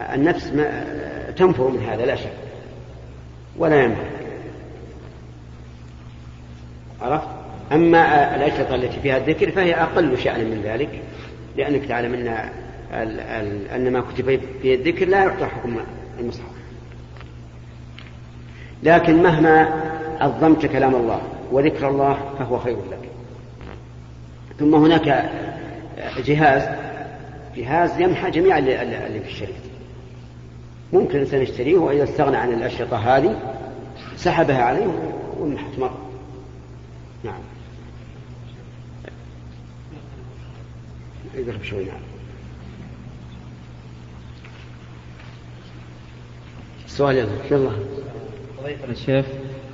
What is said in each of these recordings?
النفس ما تنفر من هذا لا شك. ولا ينفع. عرفت؟ أما الأشرطة التي فيها الذكر فهي أقل شأنا من ذلك لأنك تعلم أن أن ما كتب في الذكر لا يعطى حكم المصحف. لكن مهما عظمت كلام الله وذكر الله فهو خير لك. ثم هناك جهاز جهاز يمحى جميع اللي في الشريط ممكن الإنسان يشتريه وإذا استغنى عن الأشرطة هذه سحبها عليه ومحت مرة. نعم. يقرب شوي نعم. السؤال يلا يلا. فضيلة الشيخ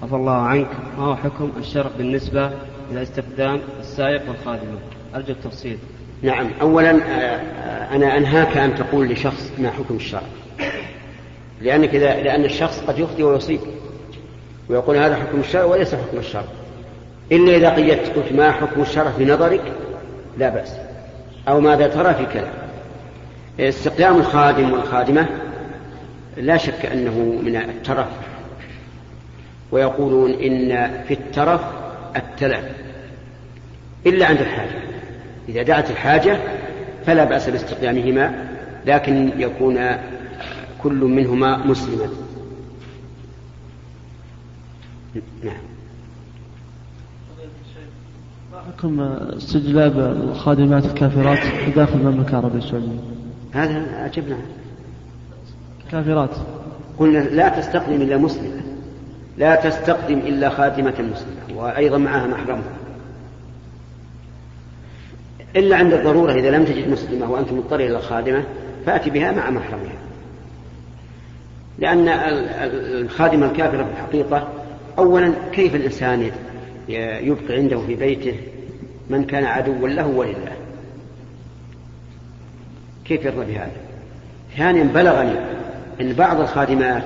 عفى الله عنك. ما هو حكم الشرع بالنسبة إلى استخدام السائق والخادمة؟ أرجو التفصيل. نعم. أولا آه، أنا أنهاك أن تقول لشخص ما حكم الشرع. لأنك إذا لأن الشخص قد يخطئ ويصيب. ويقول هذا حكم الشرع وليس حكم الشرع إلا إذا قيدت قلت ما حكم الشرع في نظرك؟ لا بأس. أو ماذا ترى في كذا استقدام الخادم والخادمة لا شك أنه من الترف. ويقولون إن في الترف التلف إلا عند الحاجة. إذا دعت الحاجة فلا بأس باستقدامهما لكن يكون كل منهما مسلما. نعم. حكم استجلاب الخادمات الكافرات داخل المملكة العربية السعودية. هذا أجبنا. كافرات. قلنا لا تستقدم إلا مسلمة لا تستقدم إلا خادمة مسلمة وأيضا معها محرمها إلا عند الضرورة إذا لم تجد مسلمة وأنت مضطر إلى الخادمة فأتي بها مع محرمها. لأن الخادمة الكافرة في الحقيقة أولا كيف الإنسان يبقي عنده في بيته من كان عدوا له ولله؟ كيف يرضى بهذا؟ ثانيا بلغني أن بعض الخادمات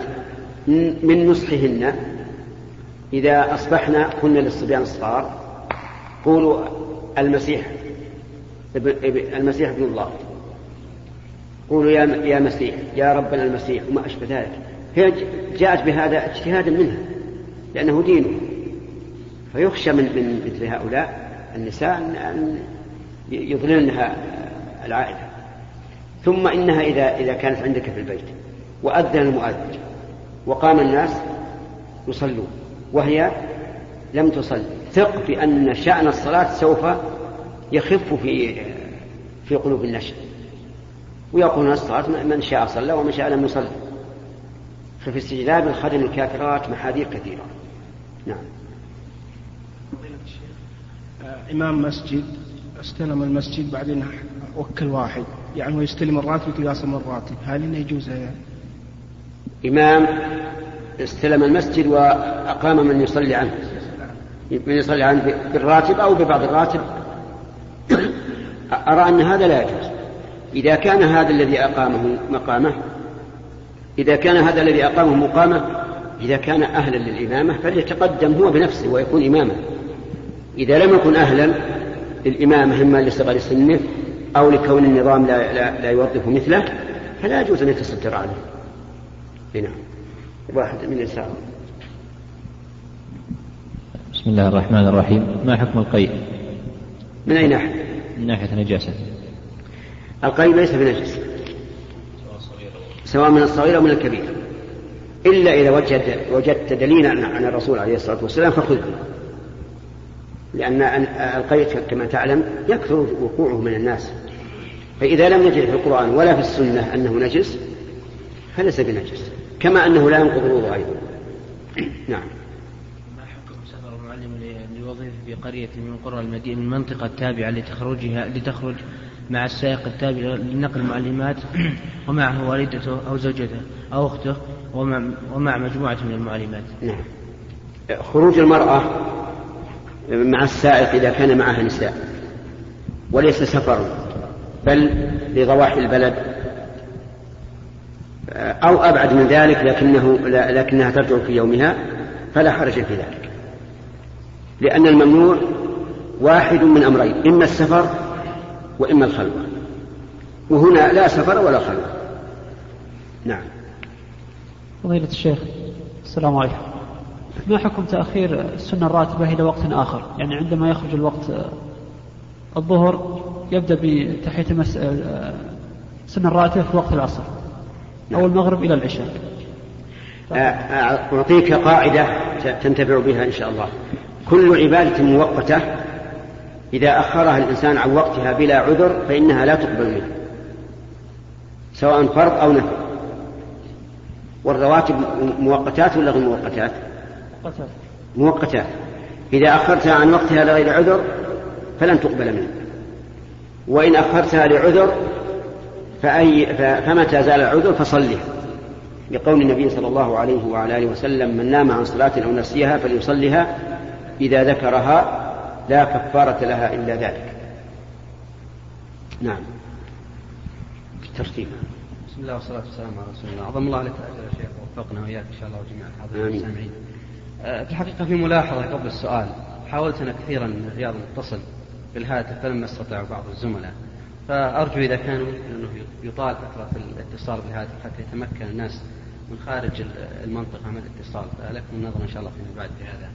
من نصحهن إذا أصبحنا كنا للصبيان الصغار قولوا المسيح المسيح ابن الله. قولوا يا يا مسيح يا ربنا المسيح وما أشبه ذلك. هي جاءت بهذا اجتهادا منها لأنه دينه. فيخشى من من مثل هؤلاء النساء أن يضللنها العائلة. ثم إنها إذا إذا كانت عندك في البيت وأذن المؤذن وقام الناس يصلون وهي لم تصلي. ثق بأن شأن الصلاة سوف يخف في في قلوب الناس. ويقولون الصلاة من شاء صلى ومن شاء لم يصلي. ففي استجلاب الخدم الكافرات محاذير كثيرة. نعم. آه، إمام مسجد استلم المسجد بعدين وكل واحد يعني هو يستلم الراتب ويقاسم الراتب هل إنه يجوز يعني؟ إمام استلم المسجد وأقام من يصلي عنه من يصلي عنه بالراتب أو ببعض الراتب. أرى أن هذا لا يجوز. إذا كان هذا الذي أقامه مقامه إذا كان هذا الذي أقامه مقامة إذا كان أهلا للإمامة فليتقدم هو بنفسه ويكون إماما. إذا لم يكن أهلا للإمامة إما لصغر سنه أو لكون النظام لا, لا, لا يوظف مثله فلا يجوز أن يتصدر عليه. نعم. واحد من الإنسان بسم الله الرحمن الرحيم. ما حكم القيء؟ من أي ناحية؟ من ناحية النجاسة. القيء ليس بنجس. سواء من الصغير أو من الكبير. إلا إذا وجدت وجدت دليلا عن الرسول عليه الصلاة والسلام فخذه. لأن القيء كما تعلم يكثر وقوعه من الناس. فإذا لم نجد في القرآن ولا في السنة أنه نجس فليس بنجس كما أنه لا ينقض الوضوء أيضا. نعم ما حكم سفر المعلم لوظيفة في قرية من قرى المدينة من المنطقة التابعة لتخرجها لتخرج مع السائق التابع لنقل المعلمات ومعه والدته أو زوجته أو أخته ومع, مجموعة من المعلمات. نعم. خروج المرأة مع السائق إذا كان معها نساء وليس سفر بل لضواحي البلد. أو أبعد من ذلك لكنه لكنها ترجع في يومها فلا حرج في ذلك. لأن الممنوع واحد من أمرين إما السفر وإما الخلوة. وهنا لا سفر ولا خلوة. نعم. فضيلة الشيخ السلام عليكم. ما حكم تأخير السنة الراتبة إلى وقت آخر؟ يعني عندما يخرج الوقت آه، الظهر يبدأ بتحية المس... آه، السنة الراتبة في وقت العصر أو المغرب إلى العشاء. آه، أعطيك قاعدة تنتفع بها إن شاء الله. كل عبادة مؤقتة إذا أخرها الإنسان عن وقتها بلا عذر فإنها لا تقبل منه سواء فرض أو نفل. والرواتب مؤقتات ولا غير مؤقتات؟ مؤقتات إذا أخرتها عن وقتها لغير عذر فلن تقبل منه. وإن أخرتها لعذر فأي فمتى زال العذر فصلها لقول النبي صلى الله عليه وعلى آله وسلم من نام عن صلاة أو نسيها فليصلها إذا ذكرها لا كفارة لها إلا ذلك. نعم. بالترتيب. بسم الله والصلاة والسلام على رسول الله. عظم الله لك أجر يا شيخ ووفقنا وإياك إن شاء الله وجميع الحاضرين والسامعين آه، في الحقيقة في ملاحظة قبل السؤال. حاولت أنا كثيرا من الرياض نتصل بالهاتف فلم نستطع بعض الزملاء. فأرجو إذا كان أنه يطال فترة الاتصال بالهاتف حتى يتمكن الناس من خارج المنطقة من الاتصال. فلكم النظر إن شاء الله فيما بعد في هذا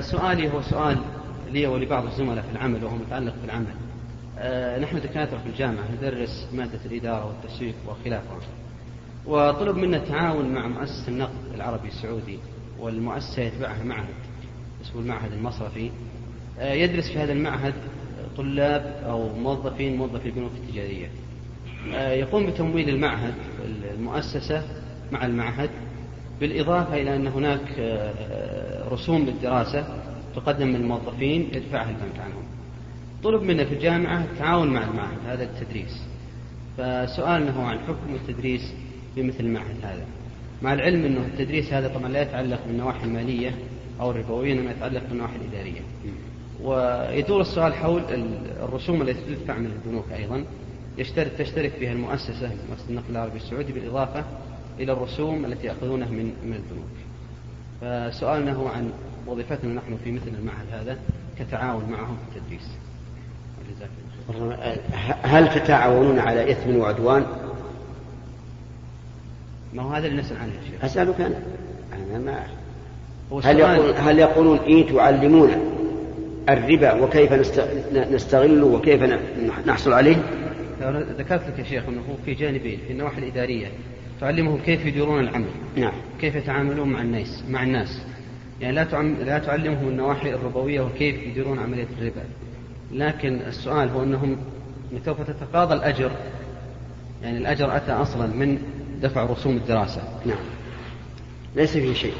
سؤالي هو سؤال لي ولبعض الزملاء في العمل وهو متعلق بالعمل. آه، نحن دكاترة في الجامعة ندرس مادة الإدارة والتسويق وخلافها. وطلب منا التعاون مع مؤسسة النقد العربي السعودي والمؤسسة يتبعها معهد اسمه المعهد المصرفي. آه، يدرس في هذا المعهد طلاب أو موظفين موظفي البنوك التجارية. يقوم بتمويل المعهد المؤسسة مع المعهد بالإضافة إلى أن هناك رسوم للدراسة تقدم من الموظفين يدفعها البنك عنهم. طلب منا في الجامعة التعاون مع المعهد هذا التدريس. فسؤالنا هو عن حكم التدريس في مثل المعهد هذا. مع العلم أنه التدريس هذا طبعا لا يتعلق بالنواحي المالية أو الربوية إنما يتعلق بالنواحي الإدارية. ويدور السؤال حول الرسوم التي تدفع من البنوك أيضا. يشترك تشترك فيها المؤسسة مؤسسة النقل العربي السعودي بالإضافة إلى الرسوم التي يأخذونها من من البنوك. فسؤالنا هو عن وظيفتنا نحن في مثل المعهد هذا كتعاون معهم في التدريس. هل تتعاونون على إثم وعدوان؟ ما هو هذا اللي نسأل عنه يا شيخ. أسألك أنا. أنا ما هل, يقول هل يقولون إيه تعلمون الربا وكيف نستغله وكيف نحصل عليه؟ ذكرت لك يا شيخ إنه في جانبين في النواحي الإدارية. تعلمهم كيف يديرون العمل. نعم. كيف يتعاملون مع الناس مع الناس. يعني لا لا تعلمهم النواحي الربوية وكيف يديرون عملية الربا. لكن السؤال هو أنهم سوف تتقاضى الأجر. يعني الأجر أتى أصلا من دفع رسوم الدراسة. نعم. ليس فيه شيء.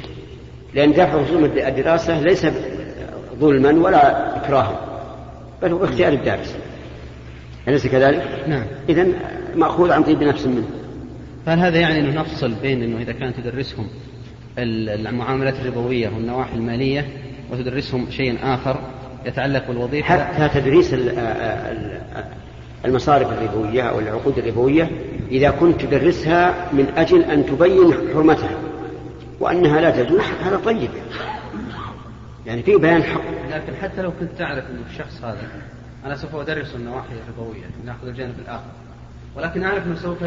لأن دفع رسوم الدراسة ليس ظلما ولا اكراها بل هو باختيار الدارس. أليس كذلك؟ نعم. إذا مأخوذ عن طيب نفس منه. فهل هذا يعني أنه نفصل بين أنه إذا كانت تدرسهم المعاملات الربوية والنواحي المالية وتدرسهم شيء آخر يتعلق بالوظيفة؟ حتى تدريس المصارف الربوية أو العقود الربوية إذا كنت تدرسها من أجل أن تبين حرمتها وأنها لا تجوز هذا طيب. يعني في بيان حق. لكن حتى لو كنت تعرف أن الشخص هذا أنا سوف أدرس النواحي الربوية نأخذ الجانب الآخر. ولكن أعرف أنه سوف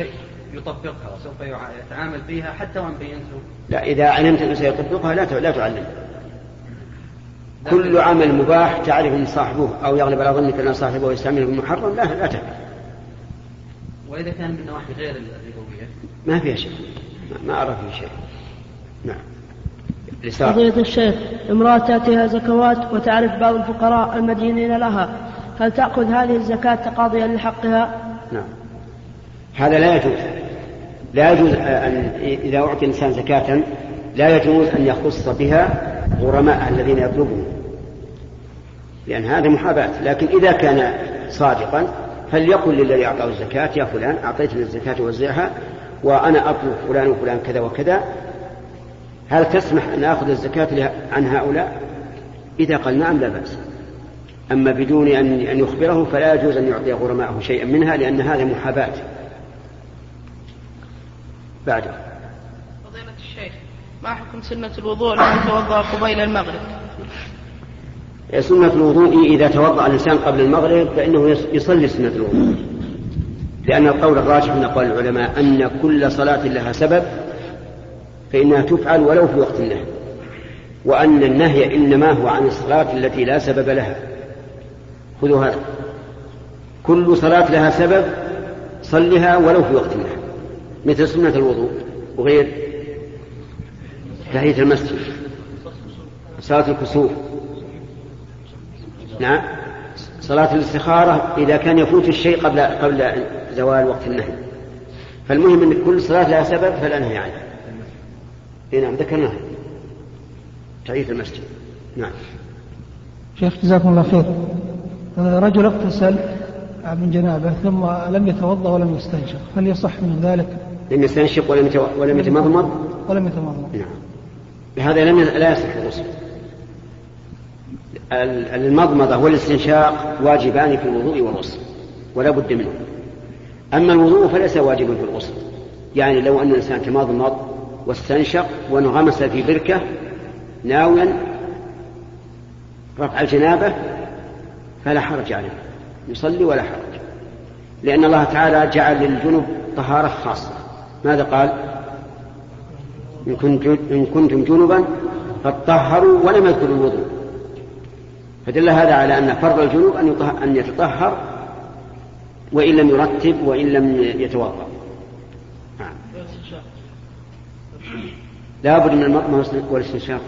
يطبقها وسوف يتعامل بها حتى وإن بينته. لا إذا علمت أنه سيطبقها لا لا تعلم. كل عمل مباح تعرف إن صاحبه أو يغلب على ظنك أن صاحبه يستعمله بالمحرم لا لا تعرف وإذا كان من نواحي غير الربويه ما فيها شيء ما أرى فيه شيء نعم. فضيلة الشيخ امرأة تأتيها زكوات وتعرف بعض الفقراء المدينين لها. هل تأخذ هذه الزكاة تقاضيا لحقها؟ نعم. هذا لا يجوز. لا يجوز أن إذا أعطي الإنسان زكاة لا يجوز أن يخص بها غرماء الذين يطلبون. لأن هذا محاباة. لكن إذا كان صادقا فليقل للذي أعطاه الزكاة يا فلان أعطيتني الزكاة وزعها وأنا أطلب فلان وفلان كذا وكذا. هل تسمح أن آخذ الزكاة عن هؤلاء؟ إذا قال نعم لا بأس. أما بدون أن يخبره فلا يجوز أن يعطي غرماءه شيئا منها لأن هذا محاباة. بعده فضيلة الشيخ ما حكم سنة الوضوء لمن توضأ قبيل المغرب؟ سنة الوضوء إذا توضأ الإنسان قبل المغرب فإنه يصلي سنة الوضوء. لأن القول الراجح من أقوال العلماء أن كل صلاة لها سبب فإنها تفعل ولو في وقت النهي. وأن النهي إنما هو عن الصلاة التي لا سبب لها. خذوا هذا. كل صلاة لها سبب صلها ولو في وقت النهي. مثل سنة الوضوء وغير تحية المسجد. صلاة الكسوف. نعم. صلاة الاستخارة إذا كان يفوت الشيء قبل قبل زوال وقت النهي. فالمهم أن كل صلاة لها سبب فلا نهي عنها. نعم ذكرناها. تعيث المسجد. نعم. شيخ جزاكم الله خير. رجل اغتسل من جنابه ثم لم يتوضأ ولم يستنشق. هل يصح من ذلك؟ لم يستنشق ولم ولم يتمضمض؟ ولم يتمضمض. نعم. بهذا لم لا يصح الغسل المضمضة والاستنشاق واجبان في الوضوء والغسل ولا بد منه. أما الوضوء فليس واجبا في الغسل. يعني لو أن الإنسان تمضمض واستنشق وانغمس في بركة ناويا رفع الجنابة فلا حرج عليه. يصلي ولا حرج. لأن الله تعالى جعل للجنب طهارة خاصة. ماذا قال؟ إن, إن كنتم جنبا فاطهروا ولم يذكروا الوضوء. فدل هذا على أن فرض الجنوب أن, أن يتطهر وإن لم يرتب وإن لم يتوضأ. نعم. لا بد من المطمئن والاستنشاق.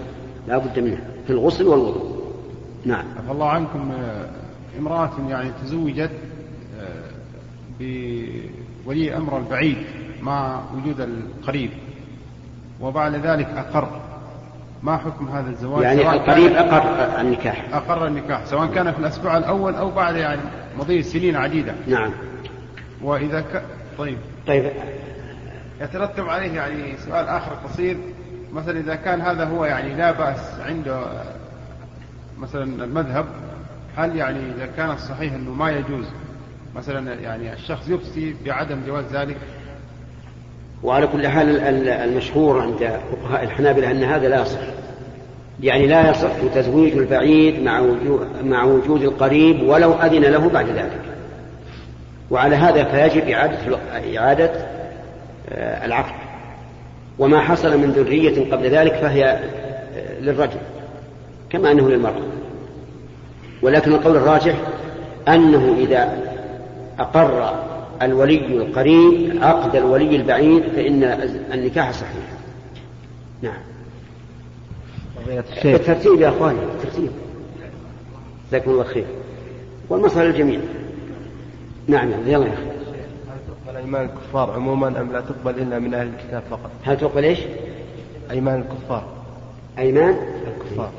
لا بد منها في الغسل والوضوء. نعم. عفى الله عنكم آه، امرأة يعني تزوجت آه، بولي أمر البعيد. مع وجود القريب وبعد ذلك أقر. ما حكم هذا الزواج؟ يعني القريب أقر النكاح. أقر النكاح سواء كان في الأسبوع الأول أو بعد يعني مضي سنين عديدة. نعم. وإذا ك... طيب. طيب. يترتب عليه يعني سؤال آخر قصير. مثلا إذا كان هذا هو يعني لا بأس عنده مثلا المذهب هل يعني إذا كان الصحيح أنه ما يجوز مثلا يعني الشخص يفتي بعدم جواز ذلك؟ وعلى كل حال المشهور عند فقهاء الحنابلة أن هذا لا يصح. يعني لا يصح تزويج البعيد مع وجود, القريب ولو أذن له بعد ذلك. وعلى هذا فيجب إعادة إعادة آه، العقد. وما حصل من ذرية قبل ذلك فهي آه، للرجل كما أنه للمرأة. ولكن القول الراجح أنه إذا أقر الولي القريب عقد الولي البعيد فإن النكاح صحيح. نعم. بالترتيب يا أخواني بالترتيب. جزاكم الله خير. والمصلحة للجميع نعم يلا يا أخي. هل تقبل أيمان الكفار عموما أم لا تقبل إلا من أهل الكتاب فقط؟ هل تقبل إيش؟ أيمان الكفار. أيمان؟ الكفار.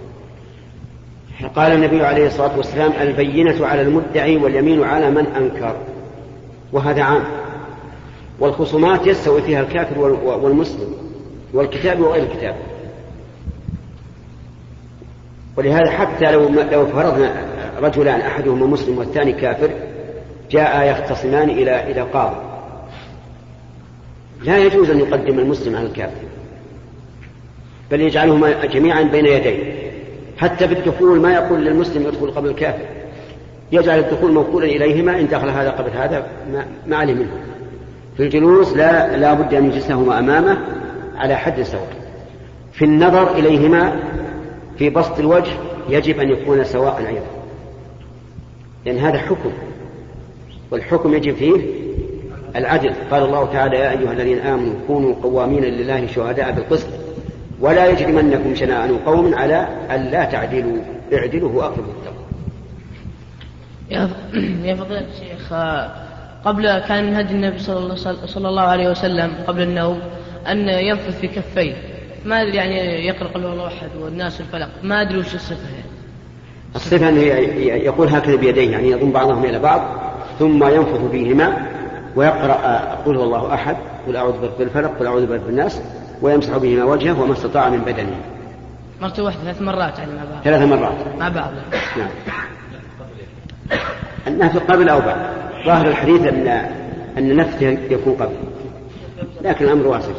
قال النبي عليه الصلاة والسلام البينة على المدعي واليمين على من أنكر. وهذا عام. والخصومات يستوي فيها الكافر والمسلم والكتاب وغير الكتاب. ولهذا حتى لو لو فرضنا رجلان أحدهما مسلم والثاني كافر جاء يختصمان إلى إلى قاضي. لا يجوز أن يقدم المسلم على الكافر. بل يجعلهما جميعا بين يديه. حتى بالدخول ما يقول للمسلم يدخل قبل الكافر. يجعل الدخول موكولا إليهما إن دخل هذا قبل هذا ما عليه منه. في الجلوس لا لا بد أن يجلسهما أمامه على حد سواء. في النظر إليهما في بسط الوجه يجب أن يكون سواء أيضا. لأن هذا حكم. والحكم يجب فيه العدل. قال الله تعالى يا أيها الذين آمنوا كونوا قوامين لله شهداء بالقسط ولا يجرمنكم شنآن قوم على ألا تعدلوا. اعدلوا هو أقرب التقوى يا فضيلة الشيخ قبل كان من هدي النبي صلى الله عليه وسلم قبل النوم أن ينفث في كفيه. ما أدري يعني يقرأ قل الله أحد والناس الفلق. ما أدري وش الصفة يعني. الصفة أنه يقول هكذا بيديه يعني يضم بعضهم إلى بعض ثم ينفث فيهما ويقرأ قل هو الله أحد قل أعوذ برب الفلق قل أعوذ برب الناس ويمسح بهما وجهه وما استطاع من بدنه. مرة واحدة ثلاث مرات يعني مع بعض. ثلاث مرات. مع بعض. نعم. النفي قبل أو بعد. ظاهر الحديث أن أن نفسه يكون قبل. لكن الأمر واسع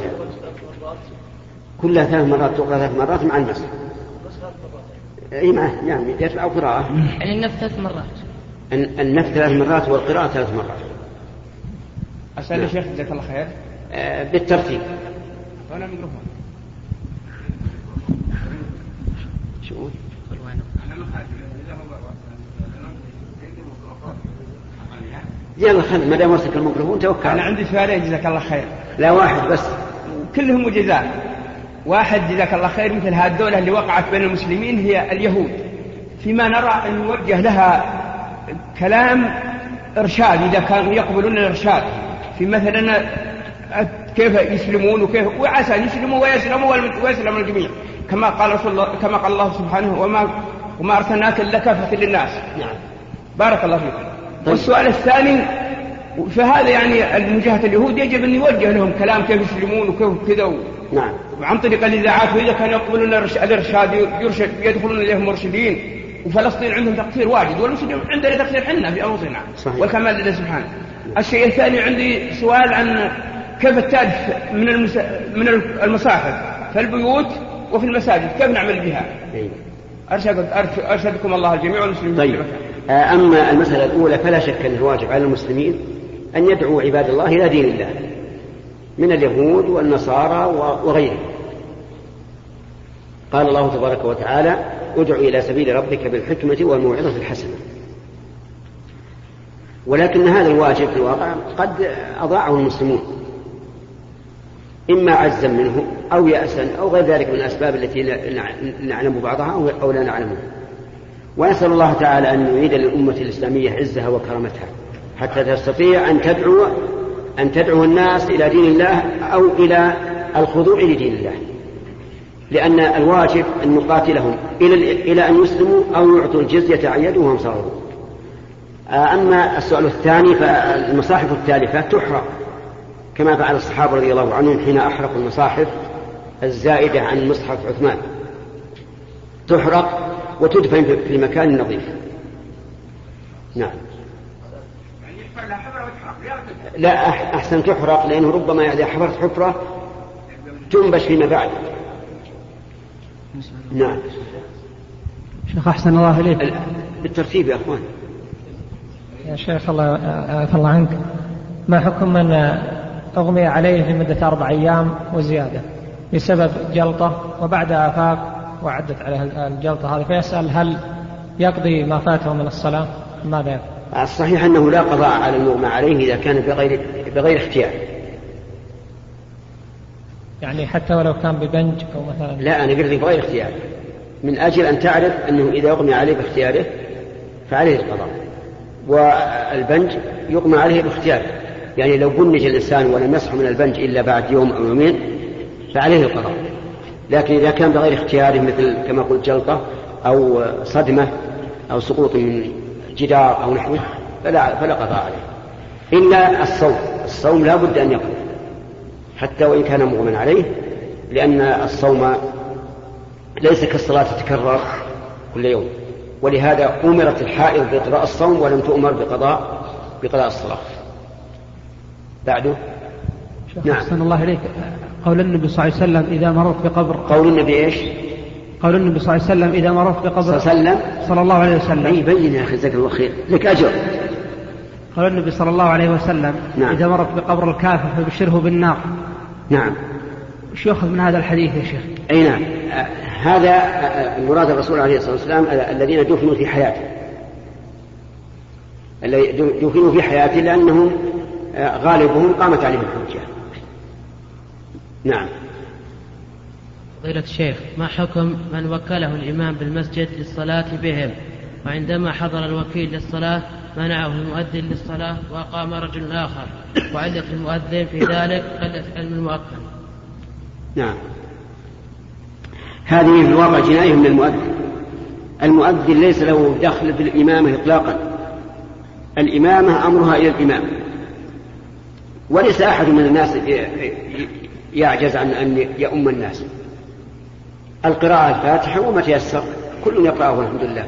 كلها ثلاث مرات تقرأ ثلاث مرات مع المسح إي معه يعني يتبع قراءة. يعني النفس ثلاث مرات. النفس ثلاث مرات والقراءة ثلاث مرات. أسأل يا شيخ جزاك الله خير. آه، بالترتيب. وأنا ميكروفون شو؟ يلا خل ما دام وصلك الميكروفون توكل. أنا عندي سؤالين جزاك الله خير. لا واحد بس. كلهم جزاء واحد جزاك الله خير مثل هذه الدولة اللي وقعت بين المسلمين هي اليهود. فيما نرى أن نوجه لها كلام إرشاد إذا كانوا يقبلون الإرشاد. في مثلا كيف يسلمون وكيف وعسى أن يسلموا ويسلموا ويسلم الجميع. كما قال رسول الله كما قال الله سبحانه وما وما أرسلناك إلا كافة للناس. نعم. بارك الله فيك. طيب. والسؤال الثاني فهذا يعني من جهة اليهود يجب أن يوجه لهم كلام كيف يسلمون وكيف كذا نعم. عن طريق الإذاعات وإذا كانوا يقبلون الإرشاد يرشد يدخلون إليهم مرشدين. وفلسطين عندهم تقصير واجد والمسلمين عندنا تقصير حنا في أنفسنا والكمال لله سبحانه. الشيء الثاني عندي سؤال عن كيف التالف من المس... من المصاحف في البيوت وفي المساجد كيف نعمل بها؟ إيه. أرشد أرشدكم الله الجميع والمسلمين. طيب. أما المسألة الأولى فلا شك أنه واجب على المسلمين أن يدعوا عباد الله إلى دين الله من اليهود والنصارى وغيرهم. قال الله تبارك وتعالى ادع إلى سبيل ربك بالحكمة والموعظة الحسنة. ولكن هذا الواجب في الواقع قد أضاعه المسلمون إما عزا منه أو يأسا أو غير ذلك من الأسباب التي نعلم بعضها أو لا نعلمها. ونسأل الله تعالى أن يعيد للأمة الإسلامية عزها وكرامتها حتى تستطيع أن تدعو أن تدعو الناس إلى دين الله أو إلى الخضوع لدين الله. لأن الواجب أن نقاتلهم إلى إلى أن يسلموا أو يعطوا الجزية عن يد وهم صغروا أما السؤال الثاني فالمصاحف التالفة تحرق. كما فعل الصحابة رضي الله عنهم حين أحرقوا المصاحف الزائدة عن مصحف عثمان. تحرق وتدفن في مكان نظيف. نعم. لا أحسن تحرق لأنه ربما إذا حفرت حفرة تنبش فيما بعد. نعم. شيخ أحسن الله إليك. بالترتيب يا أخوان. يا شيخ الله عفى الله عنك. ما حكم من أغمي عليه لمدة أربع أيام وزيادة بسبب جلطة وبعدها أفاق وعدت عليه الجلطة هذه فيسأل هل يقضي ما فاته من الصلاة؟ ماذا يفعل؟ الصحيح أنه لا قضاء على المغمى عليه إذا كان بغير بغير اختيار. يعني حتى ولو كان ببنج أو مثلا لا أنا قلت بغير اختيار. من أجل أن تعرف أنه إذا أغمي عليه باختياره فعليه القضاء. والبنج يغمى عليه باختياره. يعني لو بنج الإنسان ولم يصح من البنج إلا بعد يوم أو يومين فعليه القضاء. لكن إذا كان بغير اختياره مثل كما قلت جلطة أو صدمة أو سقوط من جدار أو نحوه فلا, فلا قضاء عليه. إلا الصوم. الصوم لا بد أن يقضي حتى وإن كان مغمى عليه لأن الصوم ليس كالصلاة تتكرر كل يوم. ولهذا أمرت الحائض بقضاء الصوم ولم تؤمر بقضاء بقضاء الصلاة. بعده؟ نعم. أحسن الله إليك. قول النبي صلى الله عليه وسلم إذا مررت بقبر قول النبي إيش؟ قول النبي صلى الله عليه وسلم إذا مررت بقبر صلى الله عليه وسلم. صلى الله عليه وسلم. أي بين يا أخي جزاك الله خير. لك أجر. قال النبي صلى الله عليه وسلم نعم. إذا مرت بقبر الكافر فبشره بالنار. نعم. وش يؤخذ من هذا الحديث يا شيخ؟ أي نعم. آه، هذا آه، مراد الرسول عليه الصلاة والسلام الذين دفنوا في حياته. دفنوا في حياته لأنهم آه، غالبهم قامت عليهم الحجة. نعم. فضيلة الشيخ ما حكم من وكله الإمام بالمسجد للصلاة بهم؟ وعندما حضر الوكيل للصلاة منعه المؤذن للصلاة وأقام رجل آخر. وعلة المؤذن في ذلك قلة علم المؤذن. نعم. هذه في الواقع جناية من المؤذن. المؤذن ليس له دخل في الإمامة إطلاقا. الإمامة أمرها إلى الإمام. وليس أحد من الناس يعجز عن أن يؤم الناس. القراءة الفاتحة وما تيسر كل يقرأه الحمد لله.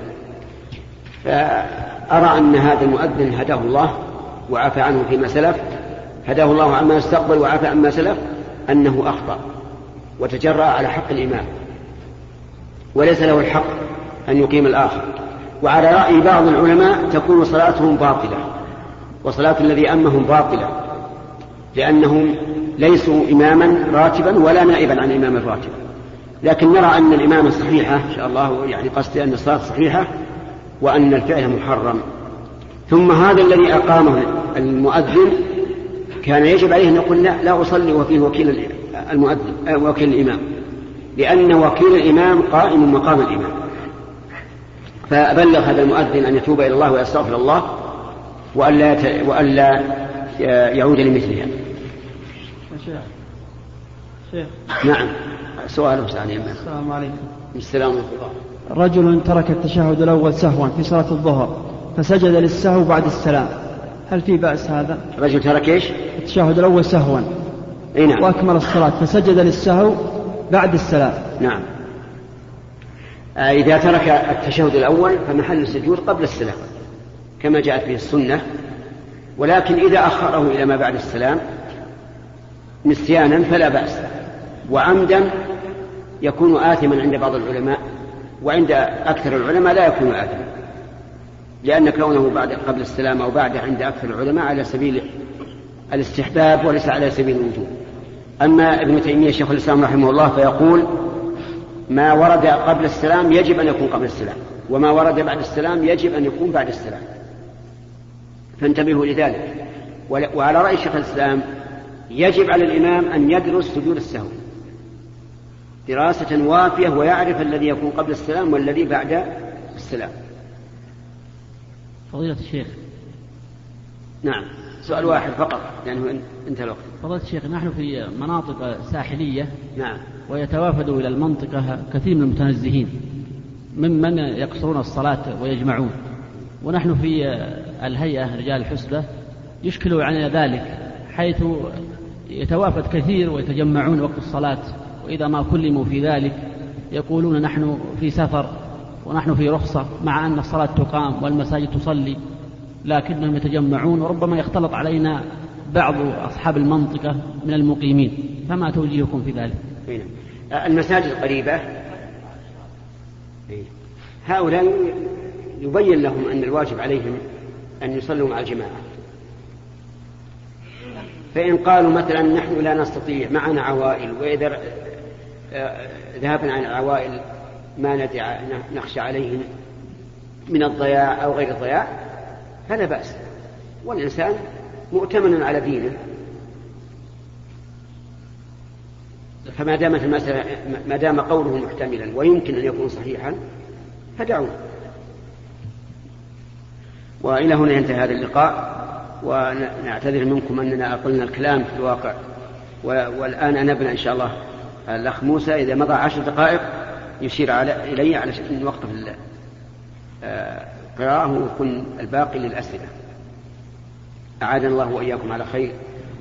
فأرى أن هذا المؤذن هداه الله وعفى عنه فيما سلف هداه الله عما يستقبل وعفى عما سلف أنه أخطأ وتجرأ على حق الإمام وليس له الحق أن يقيم الآخر. وعلى رأي بعض العلماء تكون صلاتهم باطلة وصلاة الذي أمهم باطلة لأنهم ليسوا إماما راتبا ولا نائبا عن الإمام الراتب. لكن نرى أن الإمامة صحيحة إن شاء الله يعني قصدي أن الصلاة صحيحة وأن الفعل محرم. ثم هذا الذي أقامه المؤذن كان يجب عليه أن يقول لا, لا أصلي وفيه وكيل المؤذن وكيل الإمام. لأن وكيل الإمام قائم مقام الإمام. فبلغ هذا المؤذن أن يتوب إلى الله ويستغفر الله وألا وألا يعود لمثلها. شيخ. شيخ. نعم. سؤال سؤال السلام عليكم. السلام ورحمة الله. رجل ترك التشهد الأول سهوا في صلاة الظهر فسجد للسهو بعد السلام. هل في بأس هذا؟ رجل ترك إيش؟ التشهد الأول سهوا. إي نعم. وأكمل الصلاة فسجد للسهو بعد السلام. نعم. آه إذا ترك التشهد الأول فمحل السجود قبل السلام كما جاءت به السنة. ولكن إذا أخره إلى ما بعد السلام نسيانا فلا بأس. وعمدا يكون آثما عند بعض العلماء وعند أكثر العلماء لا يكون آثما. لأن كونه بعد قبل السلام أو بعد عند أكثر العلماء على سبيل الاستحباب وليس على سبيل الوجوب. أما ابن تيمية شيخ الإسلام رحمه الله فيقول ما ورد قبل السلام يجب أن يكون قبل السلام وما ورد بعد السلام يجب أن يكون بعد السلام. فانتبهوا لذلك. وعلى رأي شيخ الإسلام يجب على الإمام أن يدرس سجود السهو. دراسة وافية ويعرف الذي يكون قبل السلام والذي بعد السلام. فضيلة الشيخ. نعم. سؤال واحد فقط لأنه انتهى الوقت. فضيلة الشيخ نحن في مناطق ساحلية نعم. ويتوافد إلى المنطقة كثير من المتنزهين ممن يقصرون الصلاة ويجمعون. ونحن في الهيئة رجال الحسبة يشكل علينا ذلك حيث يتوافد كثير ويتجمعون وقت الصلاة وإذا ما كلموا في ذلك يقولون نحن في سفر ونحن في رخصة مع أن الصلاة تقام والمساجد تصلي لكنهم يتجمعون وربما يختلط علينا بعض أصحاب المنطقة من المقيمين فما توجيهكم في ذلك؟ المساجد القريبة هؤلاء يبين لهم أن الواجب عليهم أن يصلوا مع الجماعة. فإن قالوا مثلا نحن لا نستطيع معنا عوائل وإذا آه، ذهبنا عن العوائل ما ندع نخشى عليهم من الضياع أو غير الضياع فلا بأس. والإنسان مؤتمن على دينه. فما دامت المسألة ما دام قوله محتملا ويمكن أن يكون صحيحا فدعوه. وإلى هنا ينتهي هذا اللقاء. ونعتذر منكم أننا أقلنا الكلام في الواقع. والآن نبنى إن شاء الله الأخ موسى إذا مضى عشر دقائق يشير على إلي على أن نوقف القراءة ويكون الباقي للأسئلة. أعاذنا الله وإياكم على خير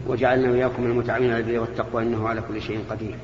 وجعلنا وإياكم المتعاونين على البر والتقوى إنه على كل شيء قدير.